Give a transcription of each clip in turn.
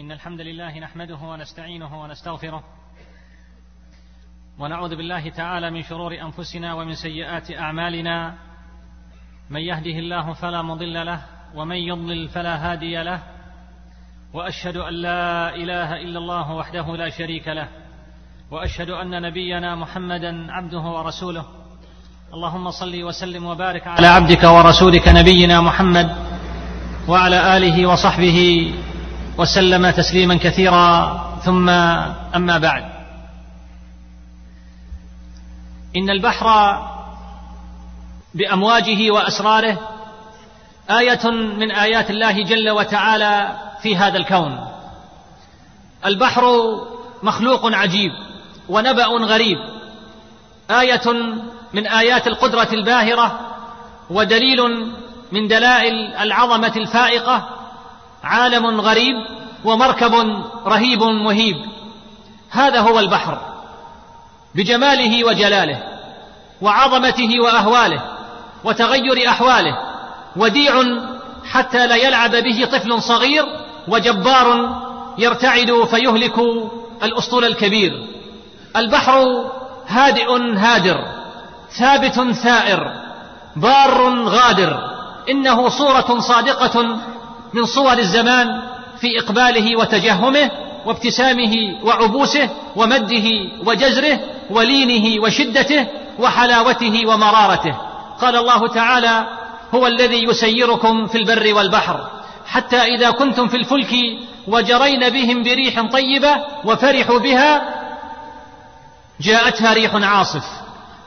إن الحمد لله نحمده ونستعينه ونستغفره ونعوذ بالله تعالى من شرور أنفسنا ومن سيئات أعمالنا من يهده الله فلا مضل له ومن يضلل فلا هادي له وأشهد أن لا إله إلا الله وحده لا شريك له وأشهد أن نبينا محمدا عبده ورسوله اللهم صل وسلم وبارك على عبدك ورسولك نبينا محمد وعلى آله وصحبه وسلم تسليما كثيرا ثم أما بعد. إن البحر بأمواجه وأسراره آية من آيات الله جل وتعالى في هذا الكون. البحر مخلوق عجيب ونبأ غريب. آية من آيات القدرة الباهرة ودليل من دلائل العظمة الفائقة عالم غريب ومركب رهيب مهيب. هذا هو البحر بجماله وجلاله وعظمته وأهواله وتغير أحواله وديع حتى لا يلعب به طفل صغير وجبار يرتعد فيهلك الأسطول الكبير. البحر هادئ هادر ثابت ثائر بار غادر. إنه صورة صادقة من صور الزمان في إقباله وتجهمه وابتسامه وعبوسه ومده وجزره ولينه وشدته وحلاوته ومرارته. قال الله تعالى هو الذي يسيركم في البر والبحر حتى إذا كنتم في الفلك وجرين بهم بريح طيبة وفرحوا بها جاءتها ريح عاصف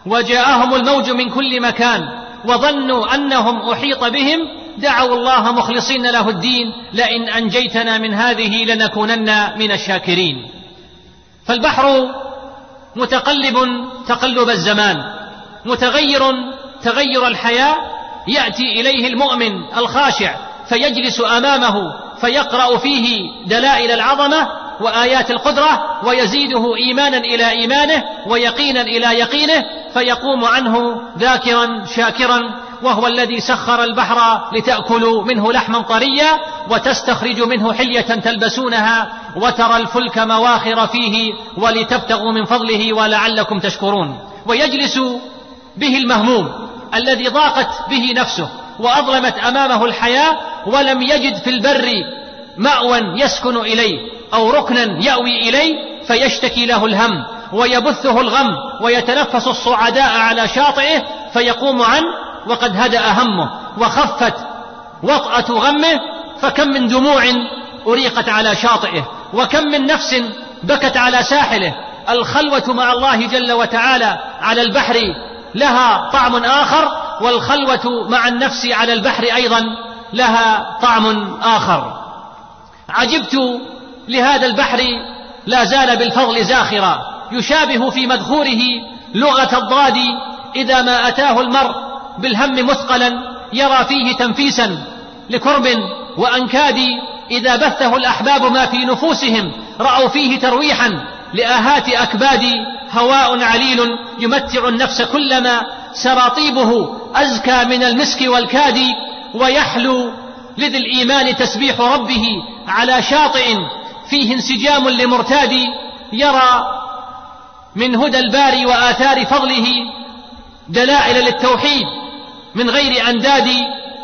وجاءهم الموج من كل مكان وظنوا أنهم أحيط بهم دعوا الله مخلصين له الدين لئن أنجيتنا من هذه لنكونن من الشاكرين. فالبحر متقلب تقلب الزمان متغير تغير الحياة يأتي إليه المؤمن الخاشع فيجلس أمامه فيقرأ فيه دلائل العظمة وآيات القدرة ويزيده إيمانا إلى إيمانه ويقينا إلى يقينه فيقوم عنه ذاكرا شاكرا وهو الذي سخر البحر لتأكلوا منه لحما طريا وتستخرج منه حلية تلبسونها وترى الفلك مواخر فيه ولتبتغوا من فضله ولعلكم تشكرون. ويجلس به المهموم الذي ضاقت به نفسه وأظلمت أمامه الحياة ولم يجد في البر مأوى يسكن إليه. أو ركنا يأوي اليه فيشتكي له الهم ويبثه الغم ويتنفس الصعداء على شاطئه فيقوم عنه وقد هدأ همه وخفت وطأة غمه فكم من دموع أريقت على شاطئه وكم من نفس بكت على ساحله الخلوة مع الله جل وتعالى على البحر لها طعم آخر والخلوة مع النفس على البحر أيضا لها طعم آخر عجبت لهذا البحر لا زال بالفضل زاخرا يشابه في مدخوره لغة الضاد إذا ما أتاه المرء بالهم مثقلا يرى فيه تنفيسا لكرب وأنكاد إذا بثه الأحباب ما في نفوسهم رأوا فيه ترويحا لآهات أكباد هواء عليل يمتع النفس كلما سراطيبه أزكى من المسك والكاد ويحلو لذي الإيمان تسبيح ربه على شاطئ فيه انسجام لمرتاد يرى من هدى الباري وآثار فضله دلائل للتوحيد من غير أنداد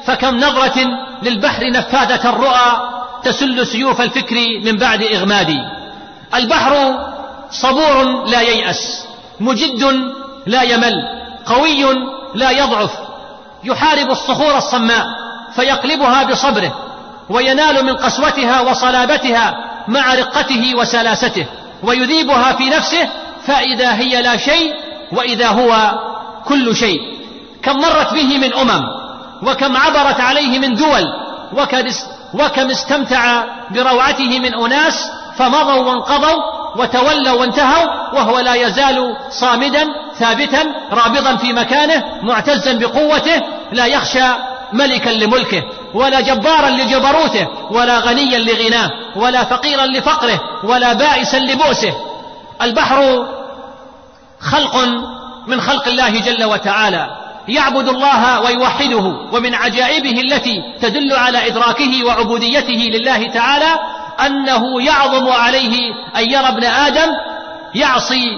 فكم نظرة للبحر نفاذة الرؤى تسل سيوف الفكر من بعد إغماد. البحر صبور لا ييأس مجد لا يمل قوي لا يضعف يحارب الصخور الصماء فيقلبها بصبره وينال من قسوتها وصلابتها مع رقته وسلاسته ويذيبها في نفسه فإذا هي لا شيء وإذا هو كل شيء. كم مرت به من أمم وكم عبرت عليه من دول وكم استمتع بروعته من أناس فمضوا وانقضوا وتولوا وانتهوا وهو لا يزال صامدا ثابتا رابضا في مكانه معتزا بقوته لا يخشى ملكا لملكه ولا جبارا لجبروته ولا غنيا لغناه ولا فقيرا لفقره ولا بائسا لبؤسه. البحر خلق من خلق الله جل وتعالى. يعبد الله ويوحده ومن عجائبه التي تدل على إدراكه وعبوديته لله تعالى أنه يعظم عليه أن يرى ابن آدم يعصي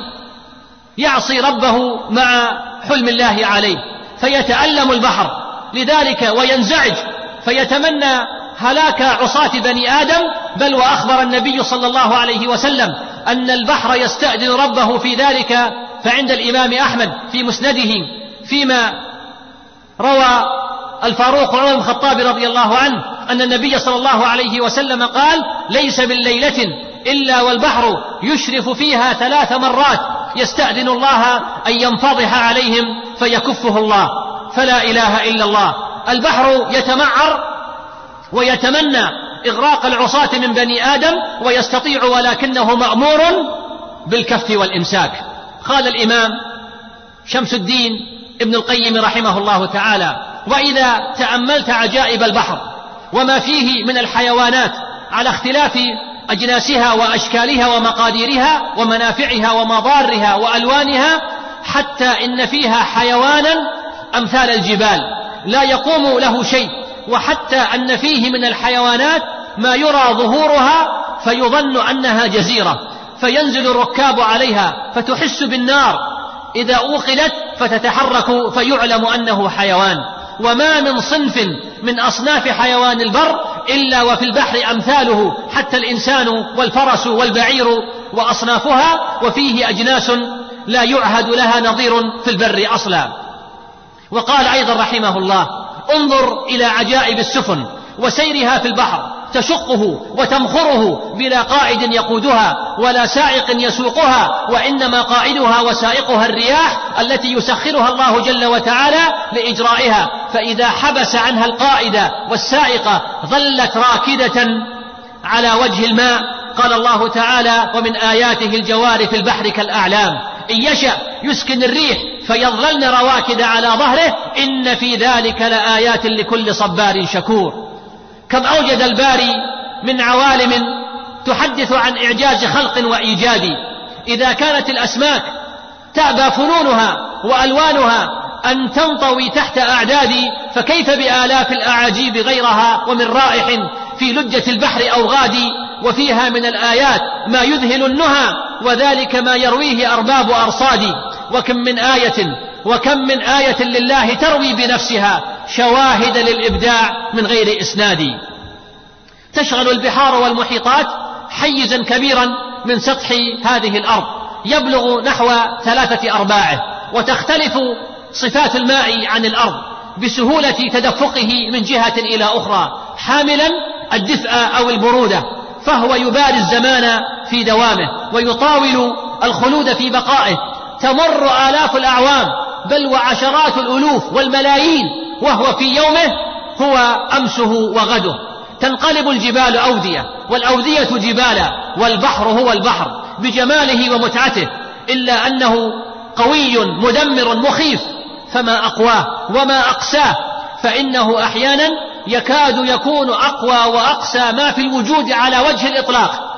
يعصي ربه مع حلم الله عليه. فيتألم البحر. لذلك وينزعج فيتمنى هلاك عصاة بني آدم بل وأخبر النبي صلى الله عليه وسلم أن البحر يستأذن ربه في ذلك فعند الإمام أحمد في مسنده فيما روى الفاروق عمر بن الخطاب رضي الله عنه أن النبي صلى الله عليه وسلم قال ليس بالليلة إلا والبحر يشرف فيها ثلاث مرات يستأذن الله أن ينفضح عليهم فيكفه الله. فلا إله إلا الله. البحر يتمعر ويتمنى إغراق العصاة من بني آدم ويستطيع ولكنه مأمور بالكف والإمساك. قال الإمام شمس الدين ابن القيم رحمه الله تعالى وإذا تأملت عجائب البحر وما فيه من الحيوانات على اختلاف أجناسها وأشكالها ومقاديرها ومنافعها ومضارها وألوانها حتى إن فيها حيوانا أمثال الجبال لا يقوم له شيء وحتى أن فيه من الحيوانات ما يرى ظهورها فيظن أنها جزيرة فينزل الركاب عليها فتحس بالنار إذا أوقدت فتتحرك فيعلم أنه حيوان وما من صنف من أصناف حيوان البر إلا وفي البحر أمثاله حتى الإنسان والفرس والبعير وأصنافها وفيه أجناس لا يعهد لها نظير في البر أصلا. وقال أيضا رحمه الله انظر إلى عجائب السفن وسيرها في البحر تشقه وتمخره بلا قائد يقودها ولا سائق يسوقها وإنما قائدها وسائقها الرياح التي يسخرها الله جل وتعالى لإجرائها فإذا حبس عنها القائد والسائق ظلت راكدة على وجه الماء. قال الله تعالى ومن آياته الجوار في البحر كالأعلام إن يشأ يسكن الريح فيظللن رواكد على ظهره إن في ذلك لآيات لكل صبار شكور. كم أوجد الباري من عوالم تحدث عن إعجاز خلق وإيجاد. إذا كانت الأسماك تأبى فنونها وألوانها أن تنطوي تحت أعداد فكيف بآلاف الأعاجيب غيرها ومن رائح في لجة البحر أو غادي؟ وفيها من الآيات ما يذهل النهى وذلك ما يرويه أرباب أرصاد. وكم من آية وكم من آية لله تروي بنفسها شواهد للإبداع من غير إسناد. تشغل البحار والمحيطات حيزا كبيرا من سطح هذه الأرض يبلغ نحو ثلاثة أرباعه وتختلف صفات الماء عن الأرض بسهولة تدفقه من جهة إلى أخرى حاملا الدفء أو البرودة. فهو يباري الزمان في دوامه ويطاول الخلود في بقائه. تمر آلاف الأعوام بل وعشرات الألوف والملايين وهو في يومه هو أمسه وغده. تنقلب الجبال أودية والأودية جبالا والبحر هو البحر بجماله ومتعته إلا أنه قوي مدمر مخيف. فما أقواه وما أقساه فإنه أحيانا يكاد يكون أقوى وأقسى ما في الوجود على وجه الإطلاق.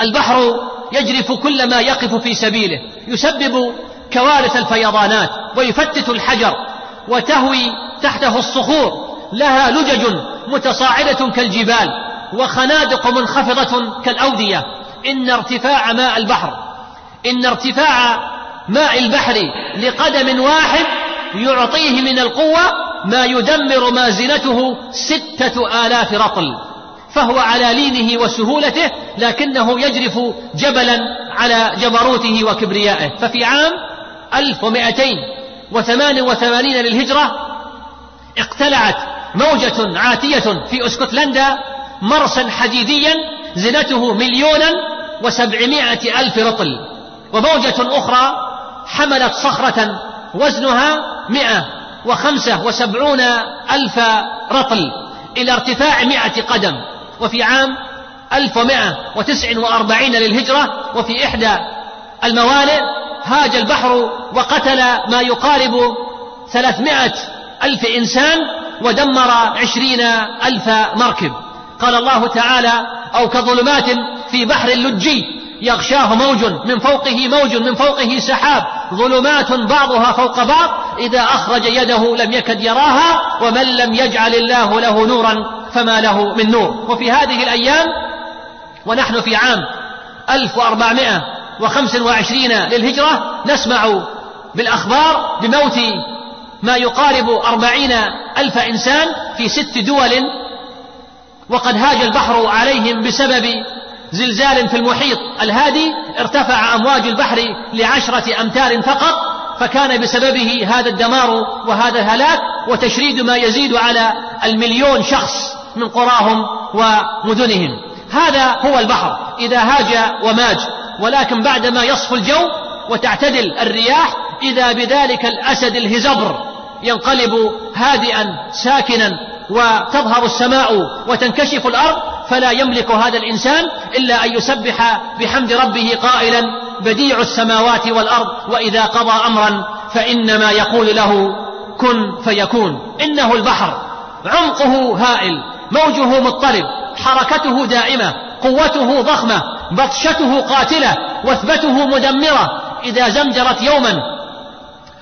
البحر يجرف كل ما يقف في سبيله يسبب كوارث الفيضانات ويفتت الحجر وتهوي تحته الصخور. لها لجج متصاعدة كالجبال وخنادق منخفضة كالأودية. إن ارتفاع ماء البحر إن ارتفاع ماء البحر لقدم واحد يعطيه من القوة ما يدمر مازنته ستة آلاف رطل فهو على لينه وسهولته لكنه يجرف جبلا على جبروته وكبريائه. ففي عام ألف ومائتين وثمان وثمانين للهجرة اقتلعت موجة عاتية في أسكتلندا مرسا حديديا زنته مليونا وسبعمائة ألف رطل. وموجة أخرى حملت صخرة وزنها مئة وخمسة وسبعون ألف رطل إلى ارتفاع مئة قدم. وفي عام ألف ومائة وتسع وأربعين للهجرة وفي إحدى الموالئ هاج البحر وقتل ما يقارب ثلاثمائة ألف إنسان ودمر عشرين ألف مركب. قال الله تعالى أو كظلمات في بحر لجي يغشاه موج من فوقه موج من فوقه سحاب. ظلمات بعضها فوق بعض. إذا أخرج يده لم يكد يراها ومن لم يجعل الله له نورا فما له من نور. وفي هذه الأيام ونحن في عام 1425 للهجرة نسمع بالأخبار بموت ما يقارب أربعين ألف إنسان في ست دول وقد هاج البحر عليهم بسبب زلزال في المحيط. الهادي ارتفع أمواج البحر لعشرة أمتار فقط فكان بسببه هذا الدمار وهذا الهلاك وتشريد ما يزيد على المليون شخص من قراهم ومدنهم. هذا هو البحر إذا هاج وماج. ولكن بعدما يصفو الجو وتعتدل الرياح إذا بذلك الأسد الهزبر ينقلب هادئا ساكنا وتظهر السماء وتنكشف الأرض فلا يملك هذا الإنسان إلا أن يسبح بحمد ربه قائلا بديع السماوات والأرض وإذا قضى أمرا فإنما يقول له كن فيكون. إنه البحر عمقه هائل موجه مضطرب حركته دائمة قوته ضخمة بطشته قاتلة وثبته مدمرة. إذا زمجرت يوما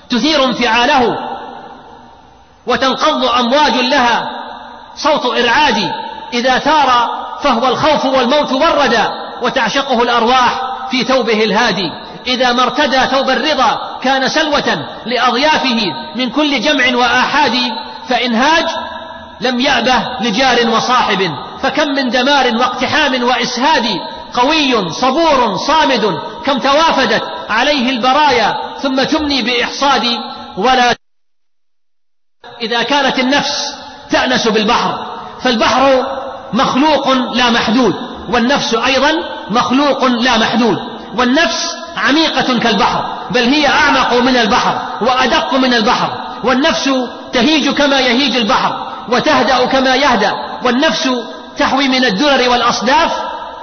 تثير انفعاله وتنقض أمواج لها صوت إرعاد إذا ثار فهو الخوف والموت وردا وتعشقه الأرواح في ثوبه الهادي. إذا ما ارتدى ثوب الرضا كان سلوة لأضيافه من كل جمع وآحاد فإن هاج لم يأبه لجار وصاحب. فكم من دمار واقتحام وإسهاد قوي صبور صامد كم توافدت عليه البرايا ثم تمني بإحصاد. ولا إذا كانت النفس تأنس بالبحر فالبحر مخلوق لا محدود والنفس أيضا مخلوق لا محدود. والنفس عميقة كالبحر بل هي أعمق من البحر وأدق من البحر. والنفس تهيج كما يهيج البحر وتهدأ كما يهدأ. والنفس تحوي من الدرر والأصداف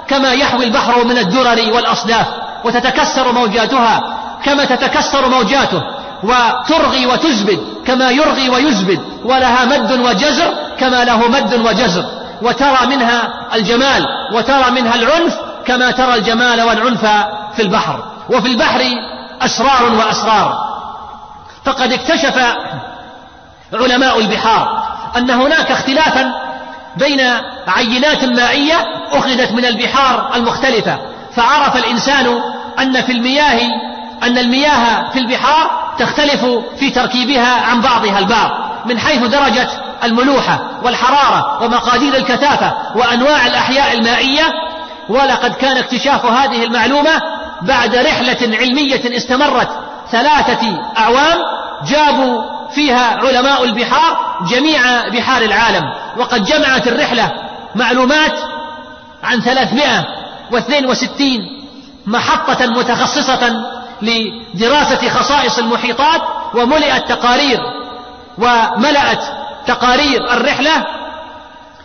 كما يحوي البحر من الدرر والأصداف. وتتكسر موجاتها كما تتكسر موجاته. وترغي وتزبد كما يرغي ويزبد. ولها مد وجزر كما له مد وجزر. وترى منها الجمال وترى منها العنف كما ترى الجمال والعنف في البحر. وفي البحر أسرار وأسرار. فقد اكتشف علماء البحار أن هناك اختلافا بين عينات مائية أخذت من البحار المختلفة. فعرف الإنسان أن في المياه أن المياه في البحار تختلف في تركيبها عن بعضها البعض من حيث درجة الملوحة والحرارة ومقادير الكثافة وأنواع الأحياء المائية ولقد كان اكتشاف هذه المعلومة بعد رحلة علمية استمرت ثلاثة أعوام جابوا فيها علماء البحار جميع بحار العالم وقد جمعت الرحلة معلومات عن ثلاثمائة واثنين وستين محطة متخصصة لدراسة خصائص المحيطات وملئت تقارير وملأت تقارير الرحلة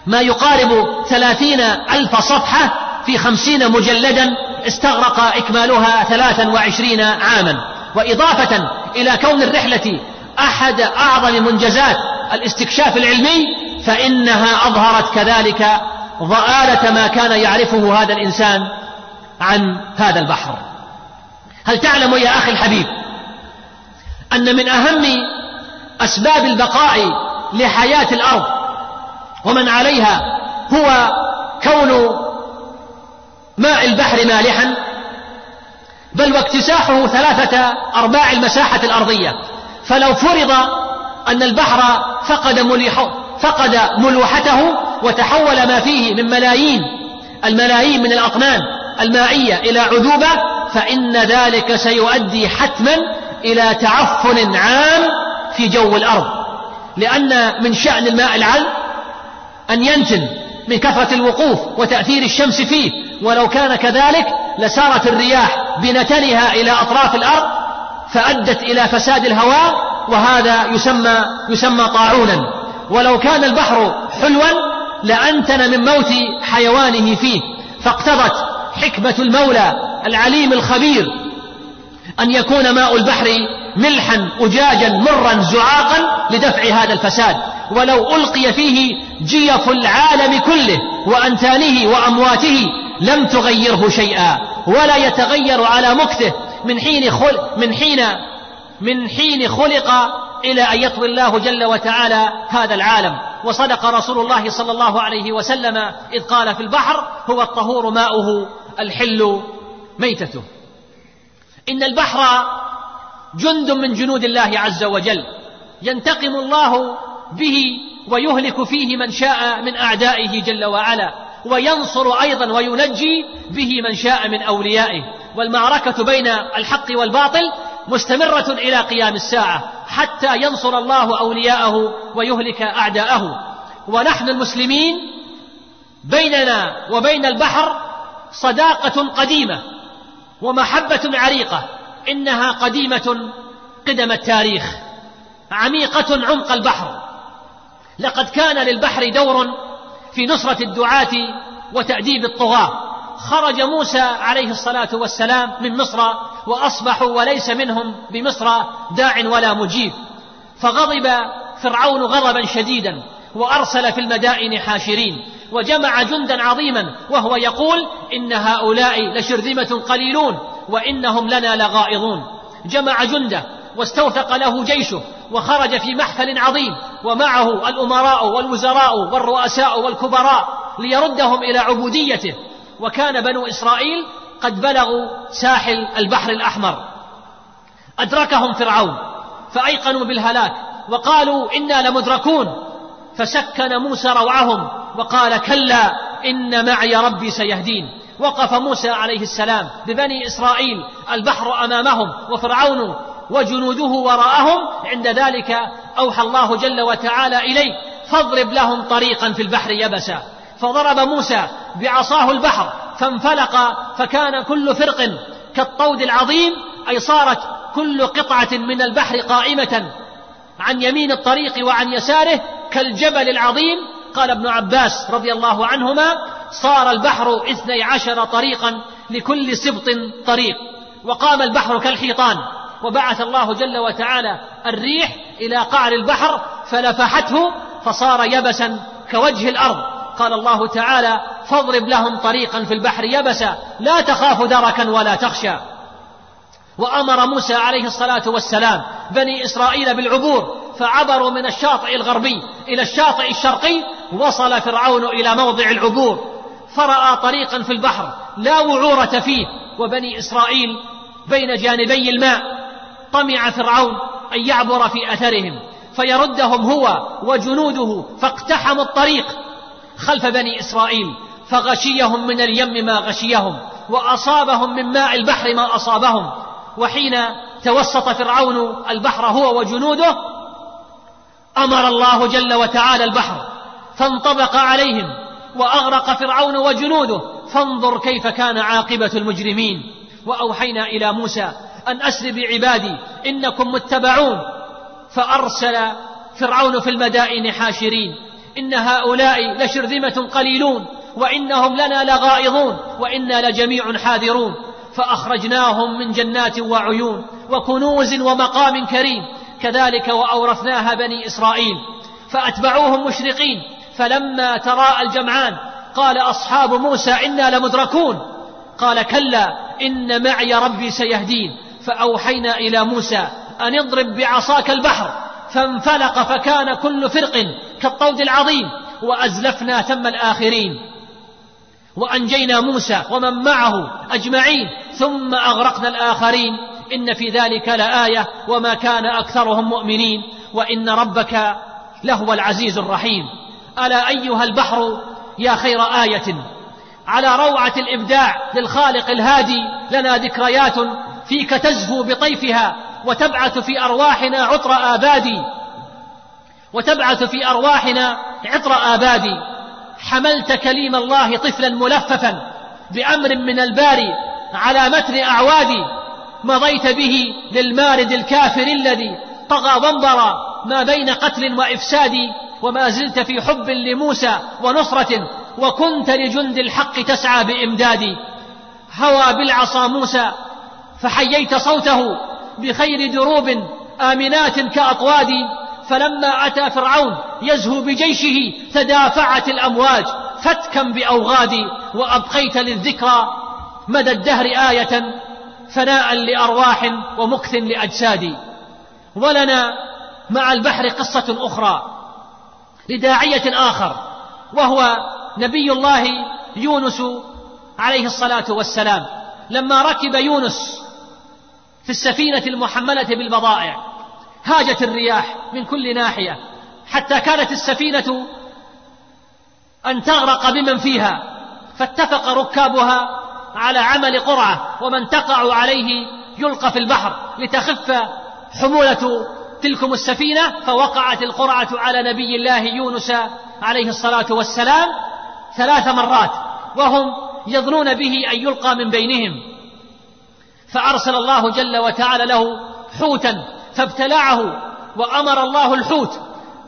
ما يقارب ثلاثين ألف صفحة في خمسين مجلدا استغرق إكمالها ثلاثا وعشرين عاما. وإضافة إلى كون الرحلة أحد أعظم منجزات الاستكشاف العلمي فإنها أظهرت كذلك ضآلة ما كان يعرفه هذا الإنسان عن هذا البحر. هل تعلم يا أخي الحبيب أن من أهم أسباب البقاء لحياة الأرض ومن عليها هو كون ماء البحر مالحا بل واكتساحه ثلاثة أرباع المساحة الأرضية. فلو فرض أن البحر فقد مليح فقد ملوحته وتحول ما فيه من ملايين الملايين من الأطنان المائية إلى عذوبة فإن ذلك سيؤدي حتما إلى تعفن عام في جو الأرض. لأن من شأن الماء العذب أن ينتن من كثرة الوقوف وتأثير الشمس فيه ولو كان كذلك لسارت الرياح بنتنها إلى أطراف الأرض فأدت إلى فساد الهواء وهذا يسمى يسمى طاعونا. ولو كان البحر حلوا لأنتن من موت حيوانه فيه. فاقتضت حكمة المولى العليم الخبير أن يكون ماء البحر ملحا أجاجا مرا زعاقا لدفع هذا الفساد. ولو ألقي فيه جيف العالم كله وأنتانه وأمواته لم تغيره شيئا ولا يتغير على مكته من حين خل من حين من حين خلق إلى أن يطوي الله جل وتعالى هذا العالم. وصدق رسول الله صلى الله عليه وسلم إذ قال في البحر هو الطهور ماؤه الحل ميتته. إن البحر جند من جنود الله عز وجل ينتقم الله به ويهلك فيه من شاء من أعدائه جل وعلا وينصر أيضا وينجي به من شاء من أوليائه. والمعركة بين الحق والباطل مستمرة إلى قيام الساعة حتى ينصر الله أولياءه ويهلك أعداءه. ونحن المسلمين بيننا وبين البحر صداقة قديمة ومحبة عريقة. إنها قديمة قدم التاريخ عميقة عمق البحر. لقد كان للبحر دور في نصرة الدعاة وتأديب الطغاة. خرج موسى عليه الصلاة والسلام من مصر وأصبحوا وليس منهم بمصر داع ولا مجيب. فغضب فرعون غضبا شديدا وأرسل في المدائن حاشرين وجمع جندا عظيما وهو يقول إن هؤلاء لشرذمة قليلون. وإنهم لنا لغائظون. جمع جنده واستوثق له جيشه وخرج في محفل عظيم ومعه الأمراء والوزراء والرؤساء والكبراء ليردهم إلى عبوديته. وكان بنو إسرائيل قد بلغوا ساحل البحر الأحمر. أدركهم فرعون فأيقنوا بالهلاك وقالوا إنا لمدركون. فسكن موسى روعهم وقال كلا إن معي ربي سيهدين. وقف موسى عليه السلام ببني إسرائيل البحر أمامهم وفرعون وجنوده وراءهم عند ذلك أوحى الله جل وتعالى إليه فاضرب لهم طريقا في البحر يبسا. فضرب موسى بعصاه البحر فانفلق فكان كل فرق كالطود العظيم أي صارت كل قطعة من البحر قائمة عن يمين الطريق وعن يساره كالجبل العظيم. قال ابن عباس رضي الله عنهما صار البحر اثني عشر طريقا لكل سبط طريق. وقام البحر كالحيطان. وبعث الله جل وتعالى الريح إلى قعر البحر فلفحته فصار يبسا كوجه الأرض. قال الله تعالى فاضرب لهم طريقا في البحر يبسا لا تخاف دركا ولا تخشى. وأمر موسى عليه الصلاة والسلام بني إسرائيل بالعبور فعبروا من الشاطئ الغربي إلى الشاطئ الشرقي وصل فرعون إلى موضع العبور. فرأى طريقا في البحر لا وعورة فيه وبني إسرائيل بين جانبي الماء طمع فرعون أن يعبر في أثرهم فيردهم هو وجنوده فاقتحموا الطريق خلف بني إسرائيل فغشيهم من اليم ما غشيهم وأصابهم من ماء البحر ما أصابهم وحين توسط فرعون البحر هو وجنوده أمر الله جل وتعالى البحر فانطبق عليهم وأغرق فرعون وجنوده. فانظر كيف كان عاقبة المجرمين. وأوحينا إلى موسى أن أسر بعبادي إنكم متبعون. فأرسل فرعون في المدائن حاشرين. إن هؤلاء لشرذمة قليلون. وإنهم لنا لغائظون. وإنا لجميع حاذرون. فأخرجناهم من جنات وعيون وكنوز ومقام كريم. كذلك وأورثناها بني إسرائيل. فأتبعوهم مشرقين. فلما تراءى الجمعان قال أصحاب موسى إنا لمدركون قال كلا إن معي ربي سيهدين فأوحينا إلى موسى أن اضرب بعصاك البحر فانفلق فكان كل فرق كالطود العظيم وأزلفنا ثم الآخرين وأنجينا موسى ومن معه أجمعين ثم أغرقنا الآخرين إن في ذلك لآية وما كان أكثرهم مؤمنين وإن ربك لهو العزيز الرحيم ألا أيها البحر يا خير آية؟ على روعة الإبداع للخالق الهادي لنا ذكريات فيك تزهو بطيفها وتبعث في أرواحنا عطر آبادي. وتبعث في أرواحنا عطر آبادي. حملت كليم الله طفلا ملففا بأمر من الباري على متن أعوادي. مضيت به للمارد الكافر الذي طغى وانبرى ما بين قتل وإفساد وما زلت في حب لموسى ونصرة وكنت لجند الحق تسعى بامدادي هوى بالعصا موسى فحييت صوته بخير دروب آمنات كأطواد. فلما أتى فرعون يزهو بجيشه تدافعت الأمواج فتكا باوغادي وأبقيت للذكرى مدى الدهر آية فناء لأرواح ومكث لأجساد. ولنا مع البحر قصة أخرى. لداعية آخر وهو نبي الله يونس عليه الصلاة والسلام. لما ركب يونس في السفينة المحملة بالبضائع هاجت الرياح من كل ناحية حتى كانت السفينة أن تغرق بمن فيها. فاتفق ركابها على عمل قرعة ومن تقع عليه يلقى في البحر لتخف حمولة تلكم السفينة فوقعت القرعة على نبي الله يونس عليه الصلاة والسلام ثلاث مرات وهم يظنون به أن يلقى من بينهم. فأرسل الله جل وتعالى له حوتا فابتلعه وأمر الله الحوت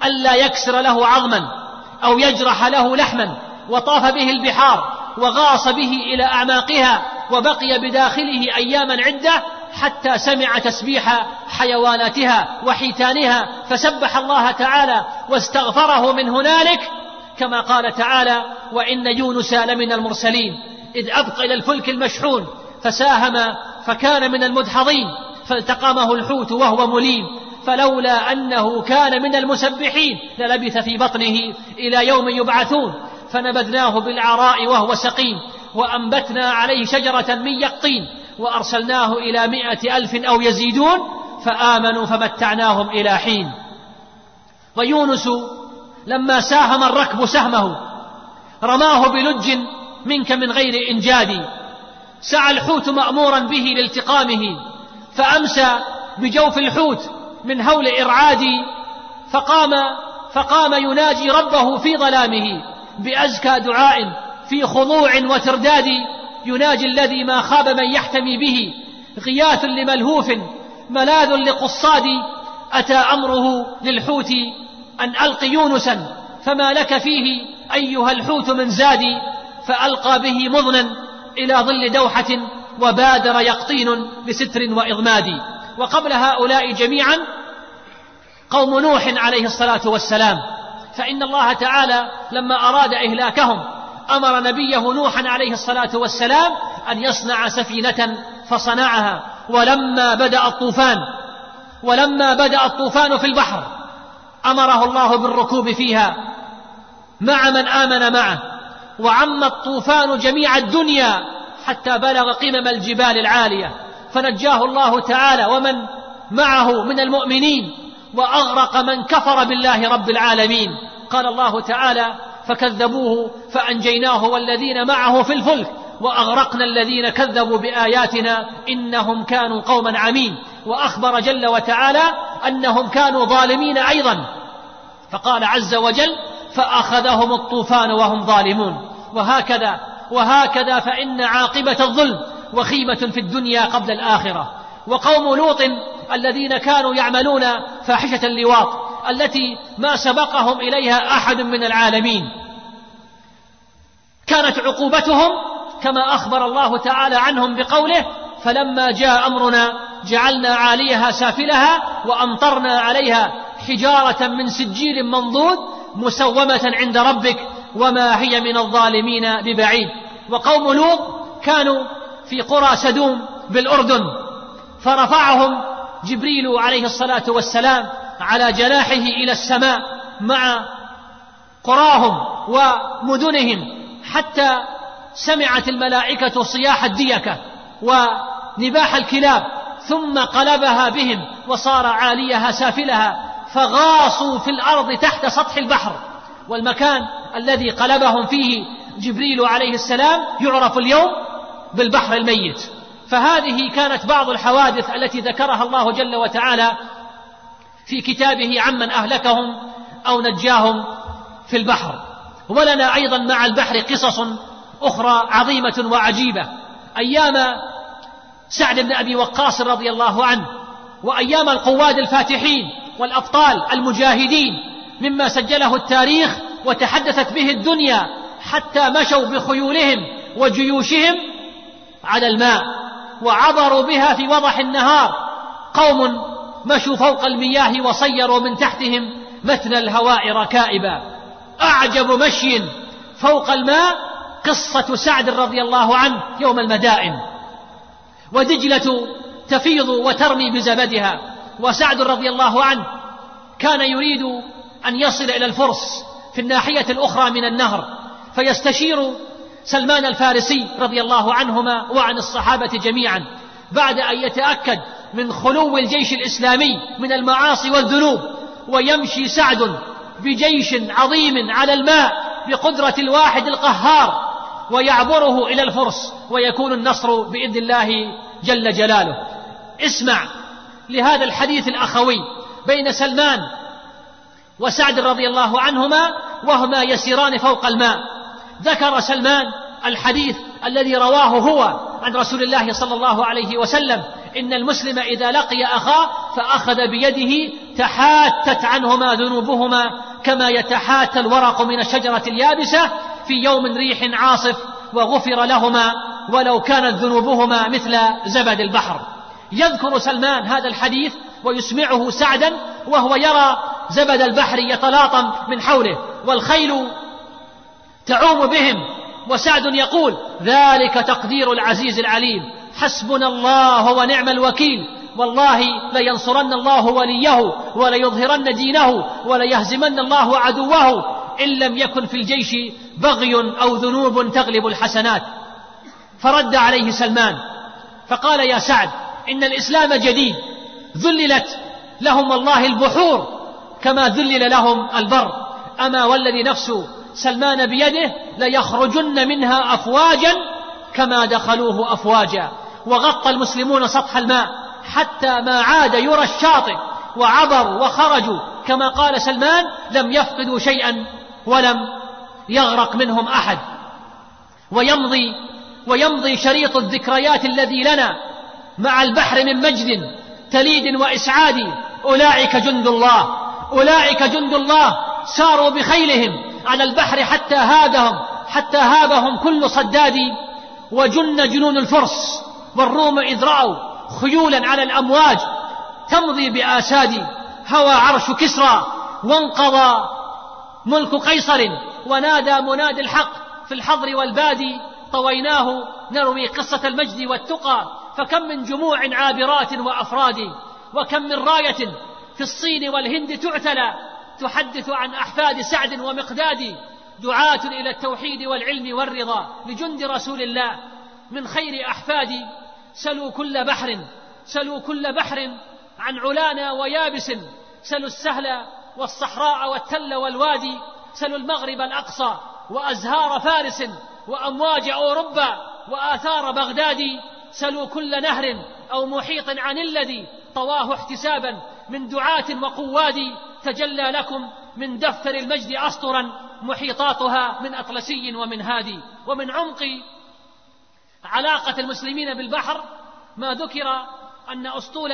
ألا يكسر له عظما أو يجرح له لحما وطاف به البحار وغاص به إلى أعماقها وبقي بداخله أياما عدة حتى سمع تسبيح حيواناتها وحيتانها فسبح الله تعالى واستغفره من هنالك كما قال تعالى وإن يونس لمن المرسلين إذ أبقى إلى الفلك المشحون فساهم فكان من المدحضين فالتقمه الحوت وهو مليم فلولا أنه كان من المسبحين للبث في بطنه إلى يوم يبعثون فنبذناه بالعراء وهو سقيم وأنبتنا عليه شجرة من يقطين وأرسلناه إلى مائة ألف أو يزيدون فآمنوا فمتعناهم إلى حين. ويونس لما ساهم الركب سهمه رماه بلج منك من غير إنجاد. سعى الحوت مأمورا به لالتقامه فأمسى بجوف الحوت من هول إرعادي فقام فقام يناجي ربه في ظلامه بأزكى دعاء في خضوع وترداد. يناجي الذي ما خاب من يحتمي به غياث لملهوف ملاذ لقصاد أتى أمره للحوت أن ألق يونسا فما لك فيه أيها الحوت من زادي فألقى به مضنا إلى ظل دوحة وبادر يقطين بستر وإضماد. وقبل هؤلاء جميعا قوم نوح عليه الصلاة والسلام. فإن الله تعالى لما أراد إهلاكهم أمر نبيه نوحا عليه الصلاة والسلام أن يصنع سفينة فصنعها ولما بدأ الطوفان ولما بدأ الطوفان في البحر أمره الله بالركوب فيها مع من آمن معه وعم الطوفان جميع الدنيا حتى بلغ قمم الجبال العالية. فنجاه الله تعالى ومن معه من المؤمنين وأغرق من كفر بالله رب العالمين. قال الله تعالى فكذبوه فأنجيناه والذين معه في الفلك وأغرقنا الذين كذبوا بآياتنا إنهم كانوا قوما عمين وأخبر جل وتعالى أنهم كانوا ظالمين أيضا. فقال عز وجل فأخذهم الطوفان وهم ظالمون. وهكذا وهكذا فإن عاقبة الظلم وخيمة في الدنيا قبل الآخرة. وقوم لوط الذين كانوا يعملون فاحشة اللواط التي ما سبقهم إليها أحد من العالمين. كانت عقوبتهم كما أخبر الله تعالى عنهم بقوله فلما جاء أمرنا جعلنا عاليها سافلها وأمطرنا عليها حجارة من سجيل منضود مسومة عند ربك وما هي من الظالمين ببعيد وقوم لوط كانوا في قرى سدوم بالأردن فرفعهم جبريل عليه الصلاة والسلام على جناحه إلى السماء مع قراهم ومدنهم حتى سمعت الملائكة صياح الديكة ونباح الكلاب ثم قلبها بهم وصار عاليها سافلها فغاصوا في الأرض تحت سطح البحر والمكان الذي قلبهم فيه جبريل عليه السلام يعرف اليوم بالبحر الميت. فهذه كانت بعض الحوادث التي ذكرها الله جل وتعالى في كتابه عمن أهلكهم أو نجاهم في البحر. ولنا أيضا مع البحر قصص أخرى عظيمة وعجيبة. أيام سعد بن أبي وقاص رضي الله عنه وأيام القواد الفاتحين والأبطال المجاهدين مما سجله التاريخ وتحدثت به الدنيا حتى مشوا بخيولهم وجيوشهم على الماء وعبروا بها في وضح النهار. قوم مشوا فوق المياه وصيروا من تحتهم متن الهواء ركائبا أعجب مشي فوق الماء قصة سعد رضي الله عنه يوم المدائن. ودجلة تفيض وترمي بزبدها. وسعد رضي الله عنه كان يريد أن يصل إلى الفرس في الناحية الأخرى من النهر فيستشير سلمان الفارسي رضي الله عنهما وعن الصحابة جميعا. بعد أن يتأكد من خلو الجيش الإسلامي من المعاصي والذنوب ويمشي سعد بجيش عظيم على الماء بقدرة الواحد القهار ويعبره إلى الفرس ويكون النصر بإذن الله جل جلاله. اسمع لهذا الحديث الأخوي بين سلمان وسعد رضي الله عنهما وهما يسيران فوق الماء. ذكر سلمان الحديث الذي رواه هو عن رسول الله صلى الله عليه وسلم. إن المسلم إذا لقي أخاه فأخذ بيده تحاتت عنهما ذنوبهما كما يتحاتى الورق من الشجرة اليابسة في يوم ريح عاصف وغفر لهما ولو كانت ذنوبهما مثل زبد البحر. يذكر سلمان هذا الحديث ويسمعه سعدا وهو يرى زبد البحر يتلاطم من حوله والخيل تعوم بهم وسعد يقول ذلك تقدير العزيز العليم. حسبنا الله ونعم الوكيل. والله لينصرن الله وليه وليظهرن دينه وليهزمن الله عدوه. إن لم يكن في الجيش بغي أو ذنوب تغلب الحسنات. فرد عليه سلمان. فقال يا سعد إن الإسلام جديد. ذللت لهم الله البحور كما ذلل لهم البر. أما والذي نفس سلمان بيده ليخرجن منها أفواجا كما دخلوه أفواجا. وغطى المسلمون سطح الماء حتى ما عاد يرى الشاطئ وعبروا وخرجوا. كما قال سلمان لم يفقدوا شيئا ولم يغرق منهم أحد. ويمضي ويمضي شريط الذكريات الذي لنا مع البحر من مجد تليد وإسعاد. أولئك جند الله أولئك جند الله ساروا بخيلهم. على البحر حتى هابهم حتى هابهم كل صداد وجن جنون الفرس والروم إذ رأوا خيولا على الأمواج تمضي بآساد هوى عرش كسرى وانقضى ملك قيصر ونادى منادي الحق في الحضر والبادي طويناه نروي قصة المجد والتقى فكم من جموع عابرات وأفراد وكم من راية في الصين والهند تعتلى تحدث عن أحفاد سعد ومقداد دعاة إلى التوحيد والعلم والرضا لجند رسول الله. من خير أحفاد سلوا كل بحر سلوا كل بحر عن علانا ويابس سلوا السهل والصحراء والتل والوادي سلوا المغرب الأقصى وأزهار فارس وأمواج أوروبا وآثار بغداد سلوا كل نهر أو محيط عن الذي طواه احتسابا من دعاة وقواد. تجلى لكم من دفتر المجد أسطرا محيطاتها من أطلسي ومن هادي ومن عمق علاقة المسلمين بالبحر ما ذكر أن أسطول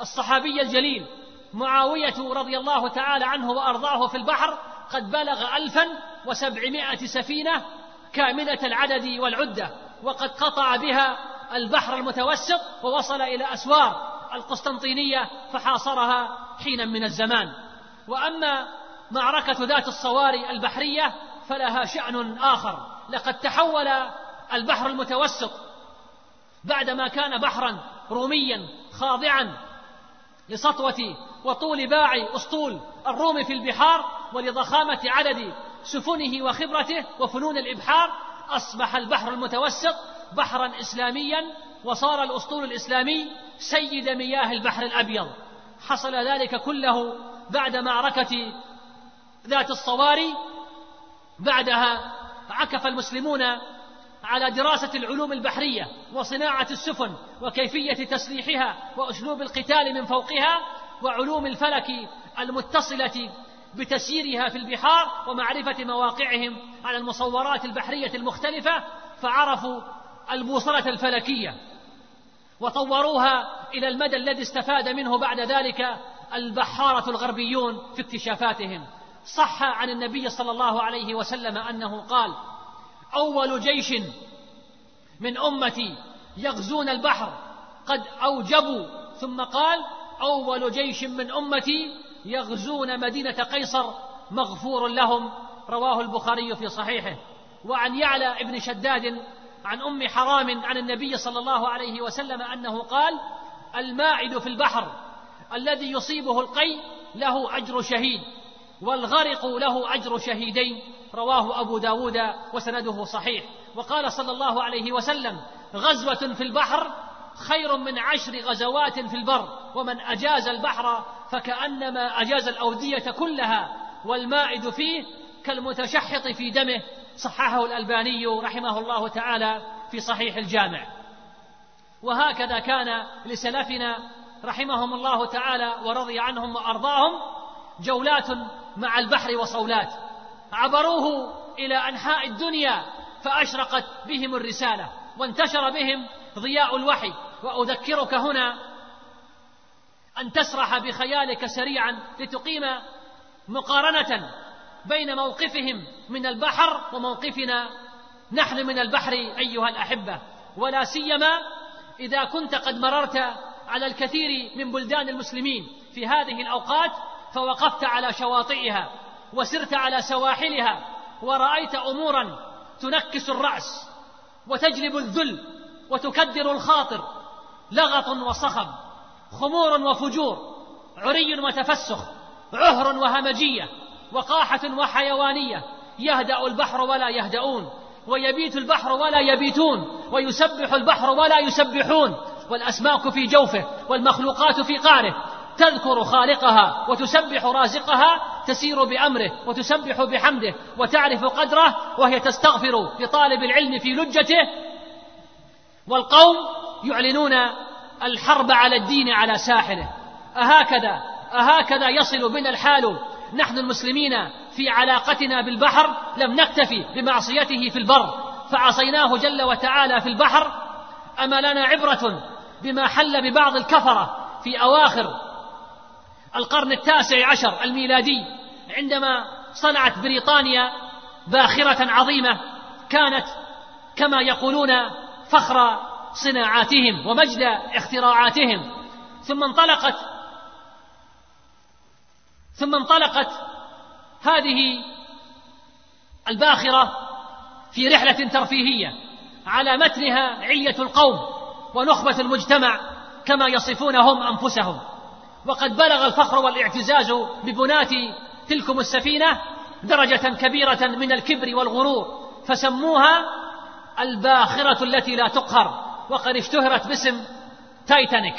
الصحابي الجليل معاوية رضي الله تعالى عنه وأرضاه في البحر قد بلغ ألفا وسبعمائة سفينة كاملة العدد والعدة وقد قطع بها البحر المتوسط ووصل إلى أسوار القسطنطينية فحاصرها حينا من الزمان. وأما معركة ذات الصواري البحرية فلها شأن آخر. لقد تحول البحر المتوسط بعدما كان بحرا روميا خاضعا لسطوة وطول باع أسطول الروم في البحار ولضخامة عدد سفنه وخبرته وفنون الإبحار أصبح البحر المتوسط بحرا إسلاميا وصار الأسطول الإسلامي سيد مياه البحر الأبيض. حصل ذلك كله بعد معركة ذات الصواري بعدها عكف المسلمون على دراسة العلوم البحرية وصناعة السفن وكيفية تسليحها وأسلوب القتال من فوقها وعلوم الفلك المتصلة بتسييرها في البحار ومعرفة مواقعهم على المصورات البحرية المختلفة فعرفوا البوصلة الفلكية وطوروها إلى المدى الذي استفاد منه بعد ذلك البحارة الغربيون في اكتشافاتهم. صح عن النبي صلى الله عليه وسلم أنه قال أول جيش من أمتي يغزون البحر قد أوجبوا. ثم قال أول جيش من أمتي يغزون مدينة قيصر مغفور لهم. رواه البخاري في صحيحه. وعن يعلى ابن شداد عن أم حرام عن النبي صلى الله عليه وسلم أنه قال الماعد في البحر الذي يصيبه القي له أجر شهيد والغرق له أجر شهيدين. رواه أبو داود وسنده صحيح. وقال صلى الله عليه وسلم غزوة في البحر خير من عشر غزوات في البر ومن أجاز البحر فكأنما أجاز الأودية كلها والمائد فيه كالمتشحط في دمه. صححه الألباني رحمه الله تعالى في صحيح الجامع. وهكذا كان لسلفنا رحمهم الله تعالى ورضي عنهم وأرضاهم جولات مع البحر وصولات. عبروه إلى أنحاء الدنيا فأشرقت بهم الرسالة وانتشر بهم ضياء الوحي. وأذكرك هنا أن تسرح بخيالك سريعا لتقيم مقارنة بين موقفهم من البحر وموقفنا نحن من البحر أيها الأحبة. ولا سيما إذا كنت قد مررت على الكثير من بلدان المسلمين في هذه الأوقات فوقفت على شواطئها وسرت على سواحلها ورأيت أمورا تنكس الرأس وتجلب الذل وتكدر الخاطر لغط وصخب خمور وفجور عري وتفسخ عهر وهمجية وقاحة وحيوانية يهدأ البحر ولا يهدؤون ويبيت البحر ولا يبيتون ويسبح البحر ولا يسبحون. والأسماك في جوفه والمخلوقات في قعره تذكر خالقها وتسبح رازقها تسير بأمره وتسبح بحمده وتعرف قدره وهي تستغفر لطالب العلم في لجته. والقوم يعلنون الحرب على الدين على ساحره أهكذا أهكذا يصل بنا الحال. نحن المسلمين في علاقتنا بالبحر لم نكتفي بمعصيته في البر فعصيناه جل وتعالى في البحر. أما لنا عبرة بما حل ببعض الكفرة في أواخر القرن التاسع عشر الميلادي عندما صنعت بريطانيا باخرة عظيمة كانت كما يقولون فخر صناعاتهم ومجد اختراعاتهم. ثم انطلقت ثم انطلقت هذه الباخرة في رحلة ترفيهية على متنها علية القوم. ونخبة المجتمع كما يصفونهم أنفسهم. وقد بلغ الفخر والاعتزاز ببنات تلكم السفينة درجة كبيرة من الكبر والغرور فسموها الباخرة التي لا تقهر وقد اشتهرت باسم تايتانيك.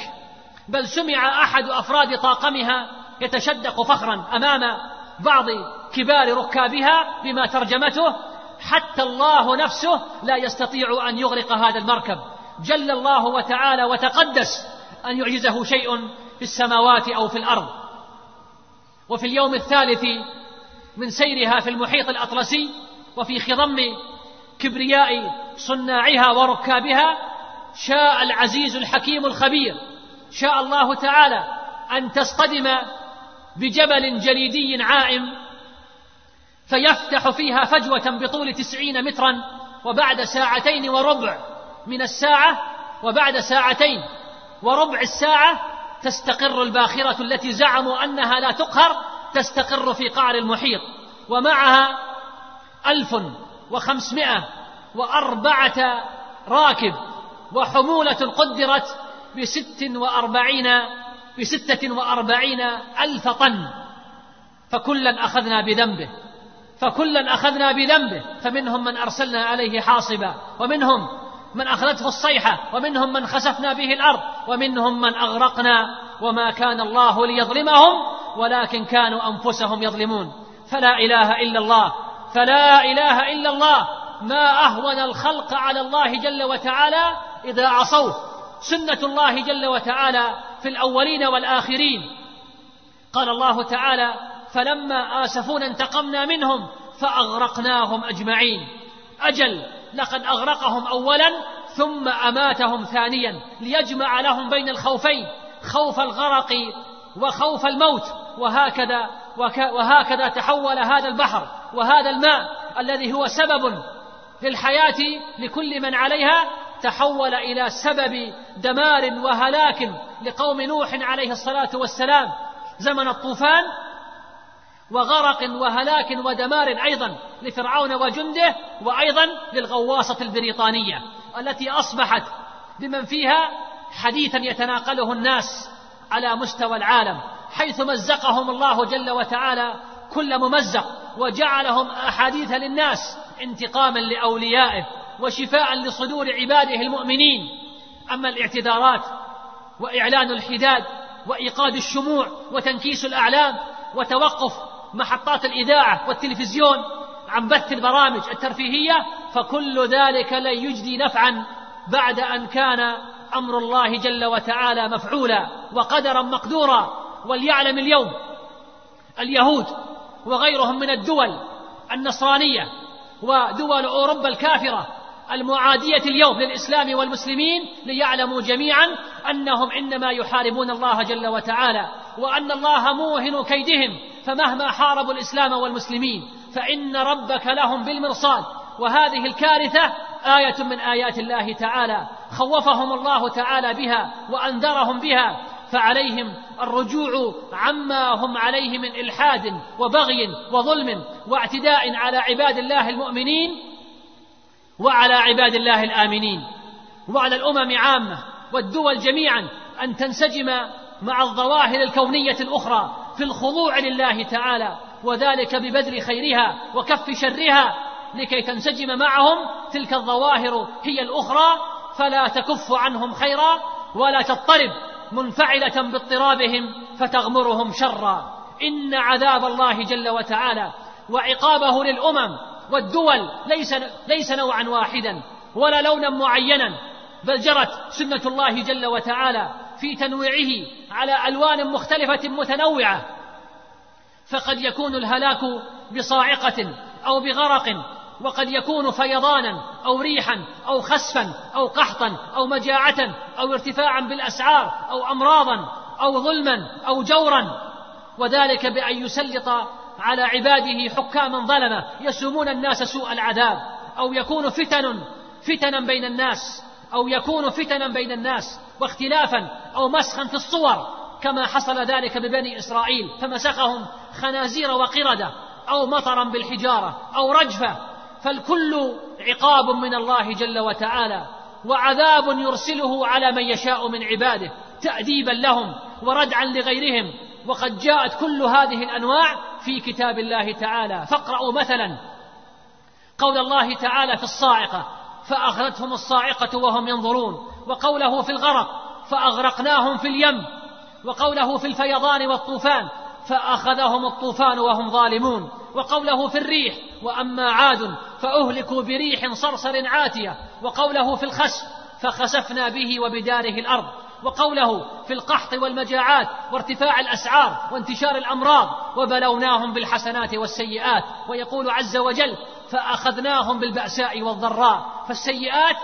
بل سمع أحد أفراد طاقمها يتشدق فخرا أمام بعض كبار ركابها بما ترجمته حتى الله نفسه لا يستطيع أن يغرق هذا المركب. جل الله وتعالى وتقدس أن يعجزه شيء في السماوات أو في الأرض. وفي اليوم الثالث من سيرها في المحيط الأطلسي وفي خضم كبرياء صناعها وركابها شاء العزيز الحكيم الخبير. شاء الله تعالى أن تصطدم بجبل جليدي عائم فيفتح فيها فجوة بطول تسعين مترا وبعد ساعتين وربع من الساعة وبعد ساعتين وربع الساعة تستقر الباخرة التي زعموا أنها لا تقهر تستقر في قعر المحيط. ومعها ألف وخمسمائة وأربعة راكب وحمولة قدرت بست وأربعين بستة وأربعين ألف طن. فكلا أخذنا بذنبه. فكلا أخذنا بذنبه. فمنهم من أرسلنا عليه حاصبا. ومنهم من أخذته الصيحة ومنهم من خسفنا به الأرض ومنهم من أغرقنا وما كان الله ليظلمهم ولكن كانوا أنفسهم يظلمون. فلا إله إلا الله فلا إله إلا الله. ما أهون الخلق على الله جل وتعالى إذا عصوه. سنة الله جل وتعالى في الأولين والآخرين. قال الله تعالى فلما آسفونا انتقمنا منهم فأغرقناهم أجمعين. أجل لقد أغرقهم أولا ثم أماتهم ثانيا ليجمع لهم بين الخوفين خوف الغرق وخوف الموت وهكذا وهكذا تحول هذا البحر وهذا الماء الذي هو سبب للحياة لكل من عليها تحول إلى سبب دمار وهلاك لقوم نوح عليه الصلاة والسلام. زمن الطوفان وغرق وهلاك ودمار أيضا لفرعون وجنده وأيضا للغواصة البريطانية التي أصبحت بمن فيها حديثا يتناقله الناس على مستوى العالم حيث مزقهم الله جل وتعالى كل ممزق وجعلهم أحاديث للناس انتقاما لأوليائه وشفاء لصدور عباده المؤمنين. أما الاعتذارات وإعلان الحداد وإيقاد الشموع وتنكيس الأعلام وتوقف محطات الإذاعة والتلفزيون عن بث البرامج الترفيهية فكل ذلك لن يجدي نفعا بعد أن كان أمر الله جل وتعالى مفعولا وقدرا مقدورا. وليعلم اليوم اليهود وغيرهم من الدول النصرانية ودول أوروبا الكافرة المعادية اليوم للإسلام والمسلمين ليعلموا جميعا أنهم إنما يحاربون الله جل وتعالى. وأن الله موهن كيدهم فمهما حاربوا الإسلام والمسلمين فإن ربك لهم بالمرصاد. وهذه الكارثة آية من آيات الله تعالى. خوفهم الله تعالى بها وأنذرهم بها فعليهم الرجوع عما هم عليه من إلحاد وبغي وظلم واعتداء على عباد الله المؤمنين وعلى عباد الله الآمنين. وعلى الأمم عامة والدول جميعا أن تنسجم مع الظواهر الكونية الأخرى في الخضوع لله تعالى وذلك ببذل خيرها وكف شرها لكي تنسجم معهم تلك الظواهر هي الأخرى فلا تكف عنهم خيرا ولا تضطرب منفعلة باضطرابهم فتغمرهم شرا. إن عذاب الله جل وتعالى وعقابه للأمم والدول ليس ليس نوعا واحدا ولا لونا معينا بل جرت سنة الله جل وتعالى في تنويعه على ألوان مختلفة متنوعة فقد يكون الهلاك بصاعقة أو بغرق وقد يكون فيضانا أو ريحا أو خسفا أو قحطا أو مجاعة أو ارتفاعا بالأسعار أو أمراضا أو ظلما أو جورا وذلك بأن يسلط على عباده حكاما ظلمه يسومون الناس سوء العذاب أو يكون فتن فتنا بين الناس. أو يكون فتنا بين الناس واختلافا أو مسخا في الصور كما حصل ذلك ببني إسرائيل فمسخهم خنازير وقردة أو مطرا بالحجارة أو رجفة. فالكل عقاب من الله جل وتعالى وعذاب يرسله على من يشاء من عباده تاديبا لهم وردعا لغيرهم. وقد جاءت كل هذه الأنواع في كتاب الله تعالى. فاقرأوا مثلا قول الله تعالى في الصاعقة فأخذتهم الصاعقة وهم ينظرون وقوله في الغرق فأغرقناهم في اليم وقوله في الفيضان والطوفان فأخذهم الطوفان وهم ظالمون وقوله في الريح وأما عاد فأهلكوا بريح صرصر عاتية وقوله في الخسف فخسفنا به وبداره الأرض وقوله في القحط والمجاعات وارتفاع الأسعار وانتشار الأمراض وبلوناهم بالحسنات والسيئات ويقول عز وجل فأخذناهم بالبأساء والضراء فالسيئات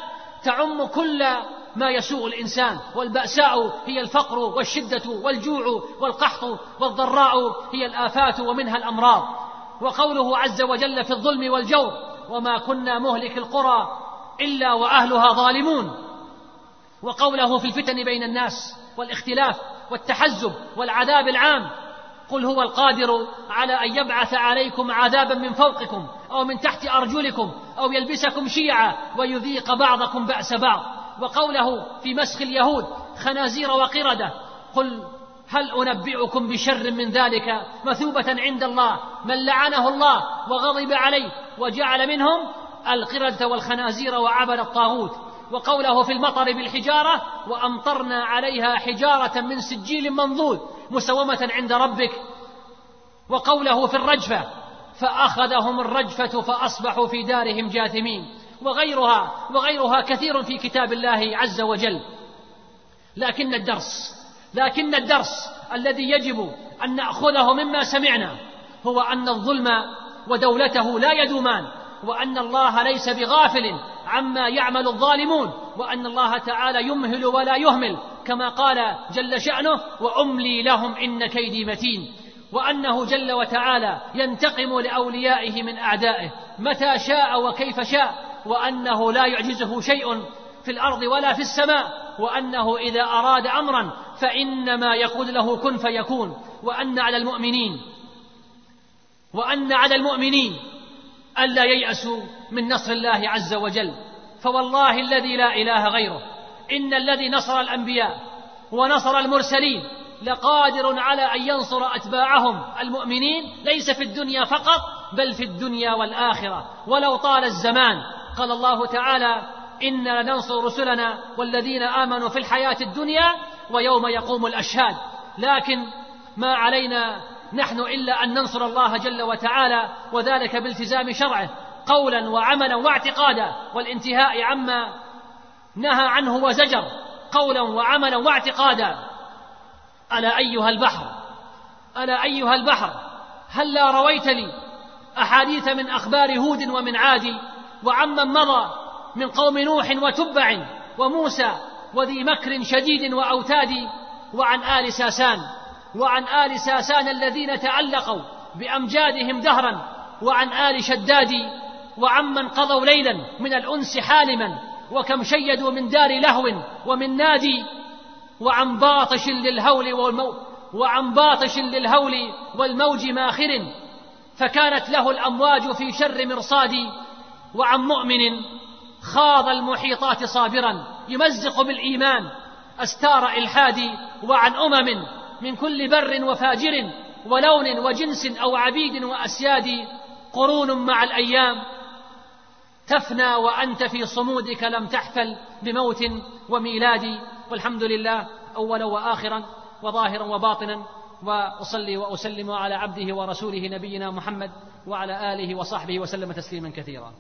تعم كل ما يسوء الإنسان والبأساء هي الفقر والشدة والجوع والقحط والضراء هي الآفات ومنها الأمراض. وقوله عز وجل في الظلم والجور وما كنا مهلك القرى إلا وأهلها ظالمون. وقوله في الفتن بين الناس والاختلاف والتحزب والعذاب العام قل هو القادر على أن يبعث عليكم عذابا من فوقكم أو من تحت أرجلكم أو يلبسكم شيعا ويذيق بعضكم بأس بعض. وقوله في مسخ اليهود خنازير وقردة قل هل أنبئكم بشر من ذلك مثوبة عند الله من لعنه الله وغضب عليه وجعل منهم القردة والخنازير وعبد الطاغوت وقوله في المطر بالحجارة وأمطرنا عليها حجارة من سجيل منضود مسومة عند ربك. وقوله في الرجفة فأخذهم الرجفة فأصبحوا في دارهم جاثمين. وغيرها وغيرها كثير في كتاب الله عز وجل. لكن الدرس لكن الدرس الذي يجب أن نأخذه مما سمعنا هو أن الظلم ودولته لا يدومان. وأن الله ليس بغافل عما يعمل الظالمون وأن الله تعالى يمهل ولا يهمل كما قال جل شأنه وأملي لهم إن كيدي متين وأنه جل وتعالى ينتقم لأوليائه من أعدائه متى شاء وكيف شاء وأنه لا يعجزه شيء في الأرض ولا في السماء وأنه إذا أراد أمرا فإنما يقول له كن فيكون وأن على المؤمنين وأن على المؤمنين ألا ييأسوا من نصر الله عز وجل. فوالله الذي لا إله غيره إن الذي نصر الأنبياء ونصر المرسلين لقادر على أن ينصر أتباعهم المؤمنين ليس في الدنيا فقط بل في الدنيا والآخرة. ولو طال الزمان قال الله تعالى أنا لننصر رسلنا والذين امنوا في الحياة الدنيا ويوم يقوم الاشهاد. لكن ما علينا نحن إلا أن ننصر الله جل وتعالى وذلك بالتزام شرعه قولا وعملا واعتقادا والانتهاء عما نهى عنه وزجر قولا وعملا واعتقادا. ألا أيها البحر؟ ألا أيها البحر؟ هلا رويت لي أحاديث من أخبار هود ومن عاد؟ وعمن مضى من قوم نوح وتبع وموسى وذي مكر شديد وأوتاد وعن آل ساسان. وعن آل ساسان الذين تعلقوا بأمجادهم دهرا وعن آل شداد وعمن قضوا ليلا من الأنس حالما وكم شيدوا من دار لهو ومن نادي وعن باطش للهول والمو وعن باطش للهول والموج ماخر فكانت له الأمواج في شر مرصاد وعن مؤمن خاض المحيطات صابرا يمزق بالإيمان أستار الحاد وعن أمم من كل بر وفاجر ولون وجنس أو عبيد وأسياد قرون مع الأيام. تفنى وأنت في صمودك لم تحفل بموت وميلاد. والحمد لله أولا وآخرا وظاهرا وباطنا. وأصلي وأسلم على عبده ورسوله نبينا محمد وعلى آله وصحبه وسلم تسليما كثيرا.